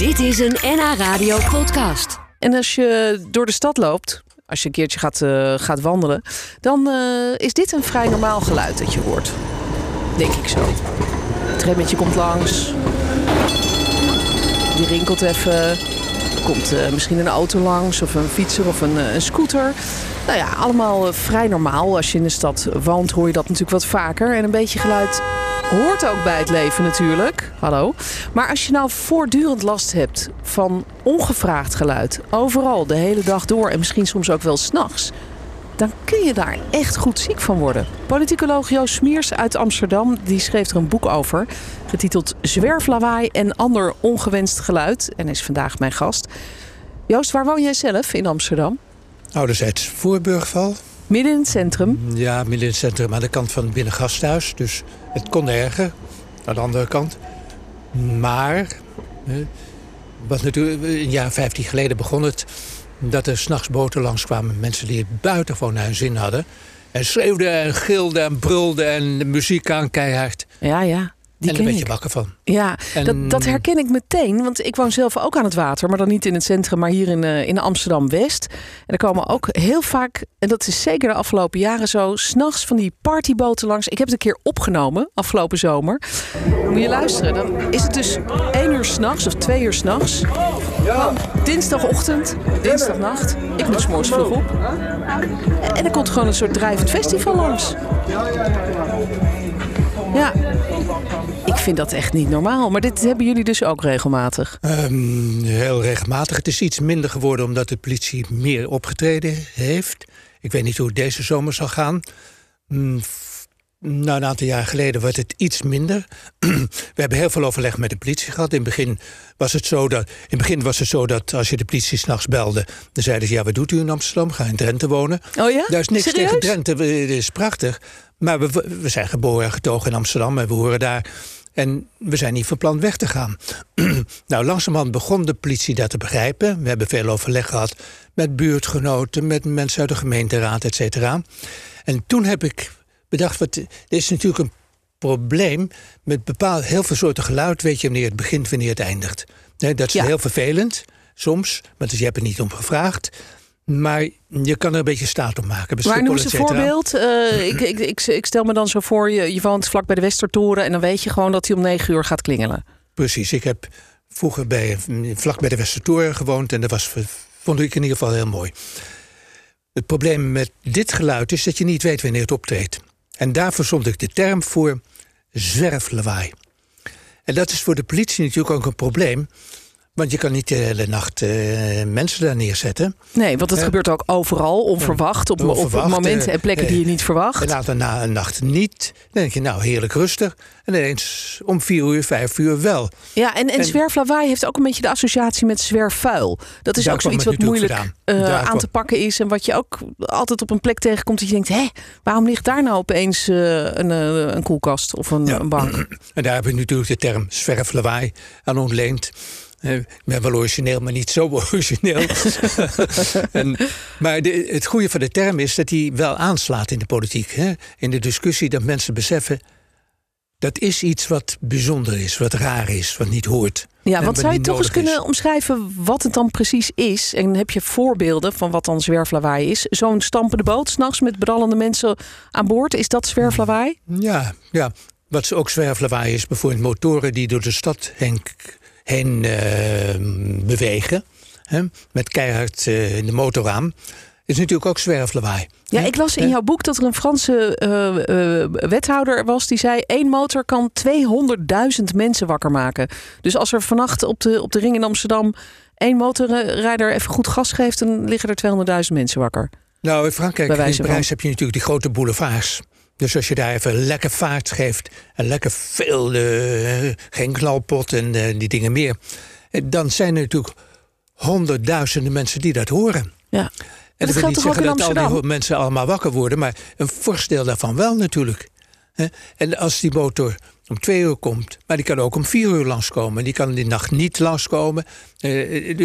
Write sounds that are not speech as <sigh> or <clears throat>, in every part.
Dit is een NH Radio podcast. En als je door de stad loopt, als je een keertje gaat, eh, gaat wandelen, dan eh, is dit een vrij normaal geluid dat je hoort. Denk ik zo. Het trammetje komt langs. Die rinkelt even. Komt eh, misschien een auto langs, of een fietser of een, een scooter. Nou ja, allemaal vrij normaal. Als je in de stad woont, hoor je dat natuurlijk wat vaker. En een beetje geluid hoort ook bij het leven natuurlijk. Hallo. Maar als je nou voortdurend last hebt van ongevraagd geluid, overal de hele dag door en misschien soms ook wel s'nachts, dan kun je daar echt goed ziek van worden. Politicoloog Joost Smiers uit Amsterdam die schreef er een boek over, getiteld Zwerflawaai en ander ongewenst geluid. En is vandaag mijn gast. Joost, waar woon jij zelf in Amsterdam? Ouderzijds Voorburgval. Midden in het centrum. Ja, midden in het centrum aan de kant van het Binnengasthuis. Dus het kon erger, aan de andere kant. Maar, wat natuurlijk, een jaar 15 geleden begon het... dat er s'nachts boten langskwamen. Mensen die het buitengewoon naar hun zin hadden. En schreeuwden en gilden en brulden en de muziek aan keihard. Ja, ja. Die en daar ken ben je ik. wakker van. Ja, En- dat, dat herken ik meteen. Want ik woon zelf ook aan het water. Maar dan niet in het centrum, maar hier in, eh, in Amsterdam-West. En er komen ook heel vaak, en dat is zeker de afgelopen jaren zo... s'nachts van die partyboten langs. Ik heb het een keer opgenomen, afgelopen zomer. Moet je luisteren, dan is het dus één uur s'nachts of twee uur s'nachts. Dinsdagochtend, dinsdagnacht. Ik moet 's morgens vroeg op. En er komt gewoon een soort drijvend festival langs. Ja, ik vind dat echt niet normaal. Maar dit hebben jullie dus ook regelmatig. Ehm, heel regelmatig. Het is iets minder geworden omdat de politie meer opgetreden heeft. Ik weet niet hoe het deze zomer zal gaan. F- Nou, een aantal jaar geleden werd het iets minder. <clears throat> We hebben heel veel overleg met de politie gehad. In het begin was het zo dat, in het begin was het zo dat als je de politie s'nachts belde... dan zeiden ze, ja, wat doet u in Amsterdam? Ga in Drenthe wonen. Oh ja? Daar is niks Serieus? tegen Drenthe, het is prachtig. Maar we, we zijn geboren en getogen in Amsterdam en we horen daar. En we zijn niet van plan weg te gaan. <clears throat> nou, langzamerhand begon de politie dat te begrijpen. We hebben veel overleg gehad met buurtgenoten, met mensen uit de gemeenteraad, et cetera. En toen heb ik bedacht, wat, er is natuurlijk een probleem met bepaald heel veel soorten geluid. Weet je wanneer het begint, wanneer het eindigt. Nee, dat is Ja. heel vervelend soms, want je hebt er niet om gevraagd. Maar je kan er een beetje staat op maken. Maar noem eens een voorbeeld. Eh, ik, ik, ik, ik stel me dan zo voor, je, je woont vlak bij de Westertoren... en dan weet je gewoon dat hij om negen uur gaat klingelen. Precies. Ik heb vroeger bij, vlak bij de Westertoren gewoond en dat was, vond ik in ieder geval heel mooi. Het probleem met dit geluid is dat je niet weet wanneer het optreedt. En daarvoor stond ik de term voor zwerflawaai. En dat is voor de politie natuurlijk ook een probleem. Want je kan niet de hele nacht eh, mensen daar neerzetten. Nee, want het Ja. gebeurt ook overal, onverwacht. Op, op Onverwacht, momenten eh, en plekken die je niet verwacht. En later na een nacht niet. Dan denk je, nou, heerlijk rustig. En ineens om vier uur, vijf uur wel. Ja, en, en, En- zwerflawaai heeft ook een beetje de associatie met zwerfvuil. Dat is ook zoiets wat moeilijk eh, aan te pakken is. En wat je ook altijd op een plek tegenkomt dat je denkt... hé, waarom ligt daar nou opeens eh, een, eh, een koelkast of een, Ja. een bank? <clears throat> En daar heb ik natuurlijk de term zwerflawaai aan ontleend. Ik ben wel origineel, maar niet zo <laughs> origineel. <laughs> en, maar de, het goede van de term is dat hij wel aanslaat in de politiek. Hè? In de discussie dat mensen beseffen... dat is iets wat bijzonder is, wat raar is, wat niet hoort. Ja, wat zou je toch eens is. kunnen omschrijven wat het dan precies is? En heb je voorbeelden van wat dan zwerflawaai is? Zo'n stampende boot s'nachts met brallende mensen aan boord, is dat zwerflawaai? Ja, ja. Wat ook zwerflawaai is, bijvoorbeeld motoren die door de stad heen, heen eh, bewegen. Hè, met keihard eh, in de motor aan. Is natuurlijk ook zwerflawaai. Ja, Hè? ik las in jouw boek dat er een Franse eh, wethouder was die zei: één motor kan 200.000 mensen wakker maken. Dus als er vannacht op de, op de ring in Amsterdam één motorrijder even goed gas geeft, dan liggen er 200.000 mensen wakker. Nou, in Frankrijk in Parijs heb je natuurlijk die grote boulevards. Dus als je daar even lekker vaart geeft en lekker veel, eh, geen knalpot en eh, die dingen meer, eh, dan zijn er natuurlijk honderdduizenden mensen die dat horen. Ja. En dat dat wil niet zeggen dat al die mensen allemaal wakker worden, maar een fors deel daarvan wel natuurlijk. En als die motor om twee uur komt, maar die kan ook om vier uur langskomen. Die kan die nacht niet langskomen. Eh,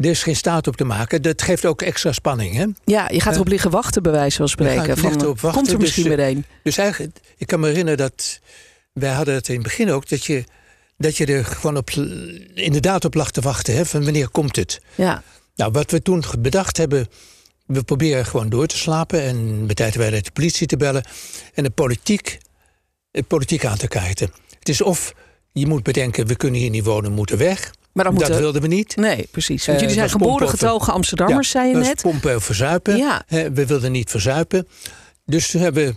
dus er is geen staat op te maken. Dat geeft ook extra spanning. Hè? Ja, je gaat erop liggen wachten, bij wijze van spreken. Van, eh, wachten, komt er dus, misschien eh, weer een? Dus eigenlijk, ik kan me herinneren dat wij hadden het in het begin ook dat je dat je er gewoon op, inderdaad op lag te wachten. Hè, van wanneer komt het? Ja. Nou, wat we toen bedacht hebben. We proberen gewoon door te slapen en bij tijd bij de politie te bellen. En de politiek, de politiek aan te kaarten. Het is of je moet bedenken, we kunnen hier niet wonen, moeten weg. Maar Dat moeten... wilden we niet. Nee, precies. Want Eh, jullie zijn geboren getogen Amsterdammers, zei je dat net. pompen verzuipen. Ja. We wilden niet verzuipen. Dus toen hebben we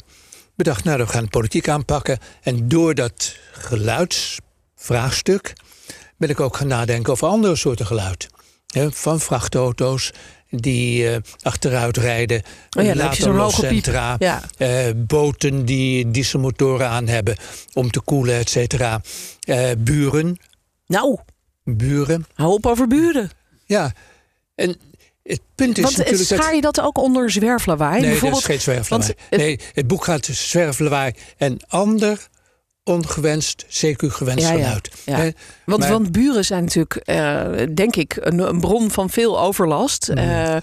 bedacht, nou, we gaan de politiek aanpakken. En door dat geluidsvraagstuk ben ik ook gaan nadenken over andere soorten geluid. Van vrachtauto's die eh, achteruit rijden. Oh ja, later Ja. eh, boten die dieselmotoren aan hebben om te koelen, et cetera. Buren, Nou, buren. hou op over buren. Ja, en het punt is Want natuurlijk dat... schaar je dat ook onder zwerflawaai? Nee, Bijvoorbeeld, dat is geen zwerflawaai. want nee, het boek gaat dus zwerflawaai en ander ongewenst, CQ gewenst Ja, ja. geluid. Ja. Hè? Want, Maar- want buren zijn natuurlijk, eh, denk ik, een, een bron van veel overlast. Mm. Eh,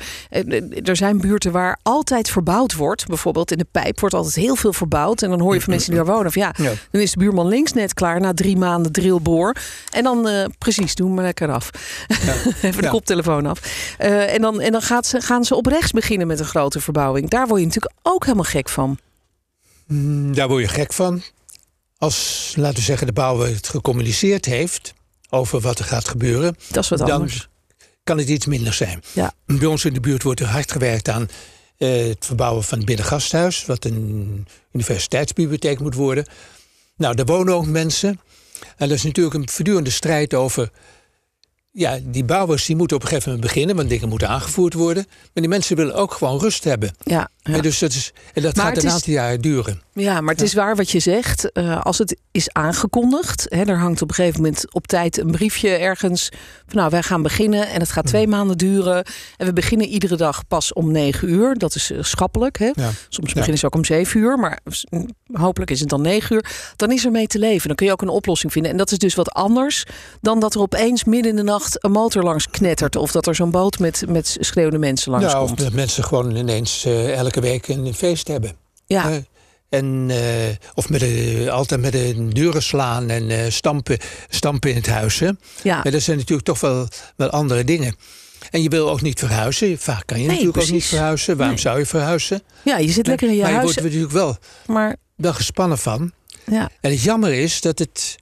er zijn buurten waar altijd verbouwd wordt. Bijvoorbeeld in de pijp wordt altijd heel veel verbouwd. En dan hoor je van mensen die daar wonen van ja, dan is de buurman links net klaar na drie maanden drillboor. En dan eh, precies, doen maar lekker af. <laughs> Even de koptelefoon af. En dan, en dan gaat ze, gaan ze op rechts beginnen met een grote verbouwing. Daar word je natuurlijk ook helemaal gek van. Mm, Daar word je gek van. Als, laten we zeggen, de bouwer het gecommuniceerd heeft over wat er gaat gebeuren, Dat is wat dan anders. kan het iets minder zijn. Ja. Bij ons in de buurt wordt er hard gewerkt aan eh, het verbouwen van het binnengasthuis, wat een universiteitsbibliotheek moet worden. Nou, daar wonen ook mensen. En dat is natuurlijk een voortdurende strijd over. Ja, die bouwers die moeten op een gegeven moment beginnen, want dingen moeten aangevoerd worden. Maar die mensen willen ook gewoon rust hebben. Ja, ja. En dus dat, is, en dat Maar gaat een is- aantal jaren duren. Ja, maar het is waar wat je zegt. Eh, als het is aangekondigd, hè, er hangt op een gegeven moment op tijd een briefje ergens. Van nou, wij gaan beginnen en het gaat twee Hmm. maanden duren. En we beginnen iedere dag pas om negen uur. Dat is eh, schappelijk. Hè? Ja. Soms beginnen ze ook om zeven uur, maar s- hopelijk is het dan negen uur. Dan is er mee te leven. Dan kun je ook een oplossing vinden. En dat is dus wat anders dan dat er opeens midden in de nacht een motor langs knettert. Of dat er zo'n boot met, met schreeuwende mensen langs Ja, of komt. dat mensen gewoon ineens elke week een feest hebben. Ja, Eh, en, eh, of met de, altijd met de deuren slaan en eh, stampen, stampen in het huis. Hè? ja. Ja, dat zijn natuurlijk toch wel, wel andere dingen. En je wil ook niet verhuizen. Vaak kan je Nee, natuurlijk ook niet verhuizen. Waarom Nee. zou je verhuizen? ja, je zit lekker in je maar je huis. wordt er natuurlijk wel, Maar wel gespannen van. ja, En het jammer is dat het...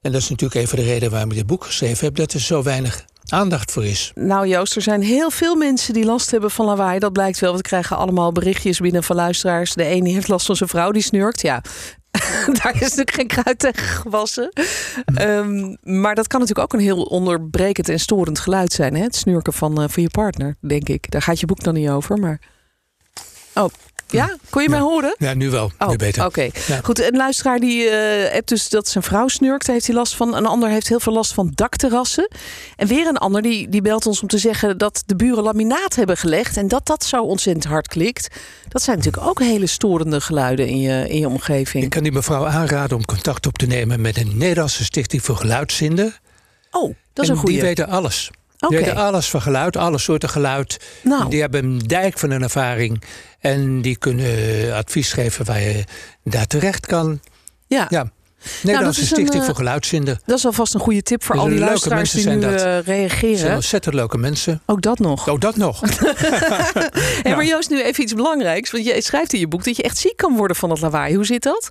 En dat is natuurlijk een van de redenen waarom ik dit boek geschreven heb... dat er zo weinig aandacht voor is. Nou Joost, er zijn heel veel mensen die last hebben van lawaai. Dat blijkt wel. We krijgen allemaal berichtjes binnen van luisteraars. De ene heeft last van zijn vrouw die snurkt. Ja, <laughs> daar is natuurlijk geen kruid tegen gewassen. Ehm, maar dat kan natuurlijk ook een heel onderbrekend en storend geluid zijn. Hè? Het snurken van, eh, van je partner, denk ik. Daar gaat je boek dan niet over. Maar... Oh, ja? Kon je mij horen? Ja, nu wel. Oh, nu beter. oké. Goed, een luisteraar die hebt dus dat zijn vrouw snurkt, heeft hij last van. Een ander heeft heel veel last van dakterrassen. En weer een ander die, die belt ons om te zeggen dat de buren laminaat hebben gelegd en dat dat zo ontzettend hard klikt. Dat zijn natuurlijk ook hele storende geluiden in je, in je omgeving. Ik kan die mevrouw aanraden om contact op te nemen... met een Nederlandse stichting voor geluidszinder. oh, dat is en een goede. die weten alles. Oké. Die alles van geluid, alle soorten geluid. Nou. Die hebben een dijk van een ervaring. En die kunnen advies geven waar je daar terecht kan. Ja, Ja. Nederlandse is een, Stichting eh, voor Geluidszinder. dat is alvast een goede tip voor Dus al die leuke luisteraars die nu zijn eh, Dat zijn reageren. ontzettend leuke mensen. Ook dat nog. Oh, dat nog. <laughs> <laughs> Hey, maar Joost, nu even iets belangrijks. Want je schrijft in je boek dat je echt ziek kan worden van het lawaai. Hoe zit dat?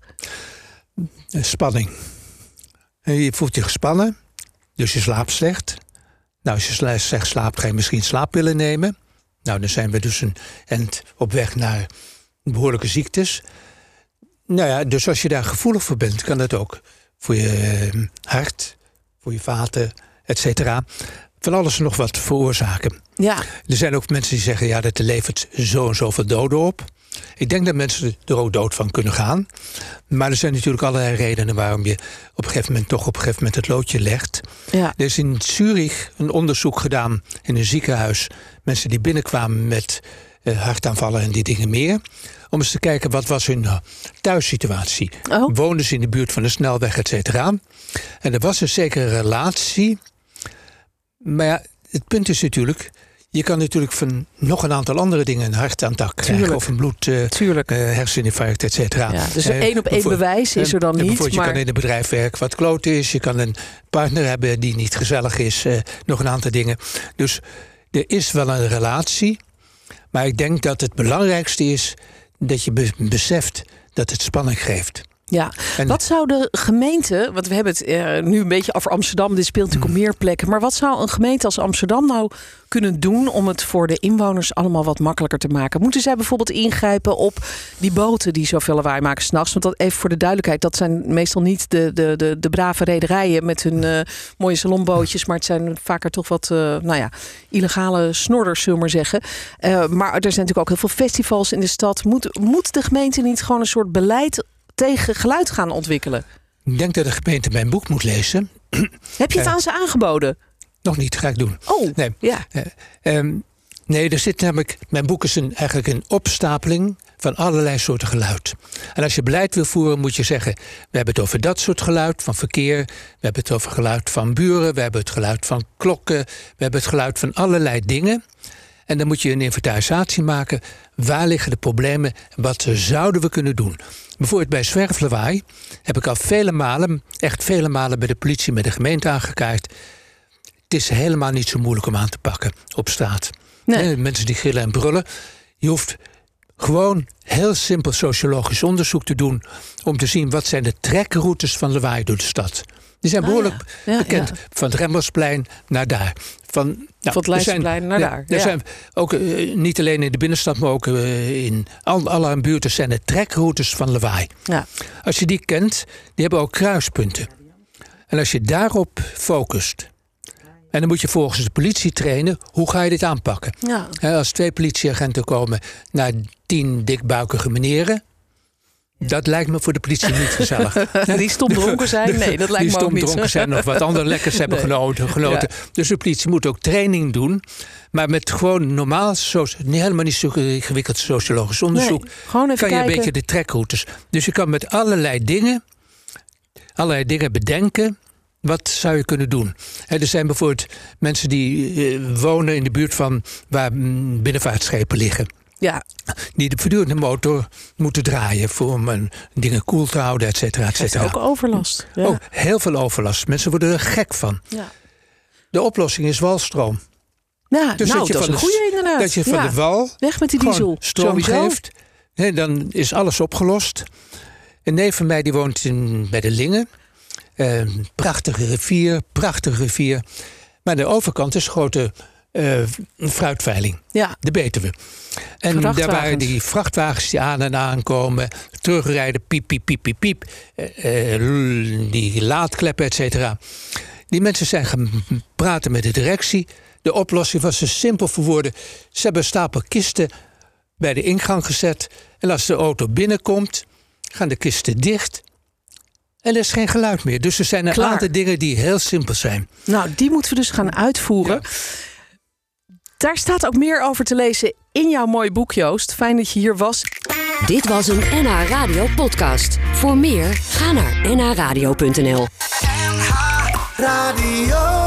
Eh, Spanning. Je voelt je gespannen, dus je slaapt slecht. Nou, als je slecht slaapt, ga je misschien slaappillen nemen. Nou, dan zijn we dus een end op weg naar behoorlijke ziektes. Nou ja, dus als je daar gevoelig voor bent, kan dat ook voor je eh, hart, voor je vaten, et cetera. Van alles en nog wat veroorzaken. Ja, Er zijn ook mensen die zeggen, ja, dat levert zo en zoveel doden op. Ik denk dat mensen er ook dood van kunnen gaan. Maar er zijn natuurlijk allerlei redenen waarom je op een gegeven moment toch op een gegeven moment het loodje legt. ja. Er is in Zurich een onderzoek gedaan in een ziekenhuis. Mensen die binnenkwamen met eh, hartaanvallen en die dingen meer. Om eens te kijken wat was hun eh, thuissituatie. Oh. Woonden ze in de buurt van de snelweg, et cetera. En er was een zekere relatie. Maar ja, het punt is natuurlijk, je je kan natuurlijk van nog een aantal andere dingen een hartaantak krijgen. Of een bloed, eh, Tuurlijk. eh, herseninfarct, et cetera. Ja, dus Eh, een één op één bewijs is er dan eh, niet. bijvoorbeeld, Je Maar kan in een bedrijf werken wat kloot is. Je kan een partner hebben die niet gezellig is. eh, nog een aantal dingen. Dus er is wel een relatie. Maar ik denk dat het belangrijkste is dat je be- beseft dat het spanning geeft. Ja. En- Wat zou de gemeente, want we hebben het eh, nu een beetje over Amsterdam, dit speelt natuurlijk op meer plekken. Maar wat zou een gemeente als Amsterdam nou kunnen doen om het voor de inwoners allemaal wat makkelijker te maken? Moeten zij bijvoorbeeld ingrijpen op die boten die zoveel lawaai maken s'nachts? Want dat even voor de duidelijkheid, dat zijn meestal niet de, de, de, de brave rederijen met hun eh, mooie salonbootjes, maar het zijn vaker toch wat, eh, nou ja, illegale snorders, zullen we maar zeggen. Maar er zijn natuurlijk ook heel veel festivals in de stad. Moet, moet de gemeente niet gewoon een soort beleid tegen geluid gaan ontwikkelen? Ik denk dat de gemeente mijn boek moet lezen. Heb je het Eh. aan ze aangeboden? Nog niet, ga ik doen. Oh, Nee. ja. Ehm, nee, er zit namelijk. Mijn boek is een, eigenlijk een opstapeling van allerlei soorten geluid. En als je beleid wil voeren, moet je zeggen: we hebben het over dat soort geluid van verkeer. We hebben het over geluid van buren. We hebben het geluid van klokken. We hebben het geluid van allerlei dingen. En dan moet je een inventarisatie maken. Waar liggen de problemen? en Wat zouden we kunnen doen? Bijvoorbeeld bij zwerflawaai heb ik al vele malen, echt vele malen bij de politie, met de gemeente aangekaart. Het is helemaal niet zo moeilijk om aan te pakken op straat. Nee. Mensen die gillen en brullen. Je hoeft gewoon heel simpel sociologisch onderzoek te doen om te zien wat zijn de trekroutes van lawaai door de stad. Die zijn Ah, behoorlijk ja. Ja, bekend. ja. Van het Remmelsplein naar daar. Van, nou, het er zijn- Leidseplein naar daar, Er zijn ook eh, niet alleen in de binnenstad, maar ook eh, in al, alle buurten zijn er trekroutes van lawaai. Ja. Als je die kent, die hebben ook kruispunten. En als je daarop focust. En dan moet je volgens de politie trainen, hoe ga je dit aanpakken? Ja. Als twee politieagenten komen naar tien dikbuikige meneren. Dat lijkt me voor de politie niet gezellig. <laughs> Die stom dronken zijn? Nee, dat lijkt die me ook stom niet. dronken zijn of wat andere lekkers hebben <laughs> Nee. genoten. genoten. Dus de politie moet ook training doen. Maar met gewoon normaal, helemaal niet zo ingewikkeld sociologisch onderzoek... Nee, gewoon even kan je een kijken. beetje de trekroutes. Dus je kan met allerlei dingen, allerlei dingen bedenken. Wat zou je kunnen doen? Er zijn bijvoorbeeld mensen die eh, wonen in de buurt van waar mm, binnenvaartschepen liggen. Ja, Die de voortdurend de motor moeten draaien voor om een, dingen koel te houden, et cetera, et cetera. ook overlast. Ja. Ook heel veel overlast. Mensen worden er gek van. Ja. De oplossing is walstroom. Ja, Dus nou, dat je dat is van een de- goede inderdaad. Dat je van Ja. de wal Weg met die diesel. stroom Sowieso. geeft. Nee, dan is alles opgelost. Een neef van mij die woont in, bij de Lingen. Eh, prachtige rivier, prachtige rivier. Maar aan de overkant is grote eh, fruitveiling. Ja, De Betuwe. En daar waren die vrachtwagens die aan en aankomen, terugrijden, piep, piep, piep, piep, piep. eh, eh, die laadkleppen, et cetera. Die mensen zijn gaan praten met de directie. De oplossing was dus simpel verwoorden. Ze hebben een stapel kisten bij de ingang gezet. En als de auto binnenkomt, gaan de kisten dicht. En er is geen geluid meer. Dus er zijn een Klaar. aantal dingen die heel simpel zijn. nou, die moeten we dus gaan uitvoeren. Daar staat ook meer over te lezen in jouw mooi boek, Joost. Fijn dat je hier was. Dit was een NH Radio podcast. Voor meer, ga naar nhradio.nl. Radio.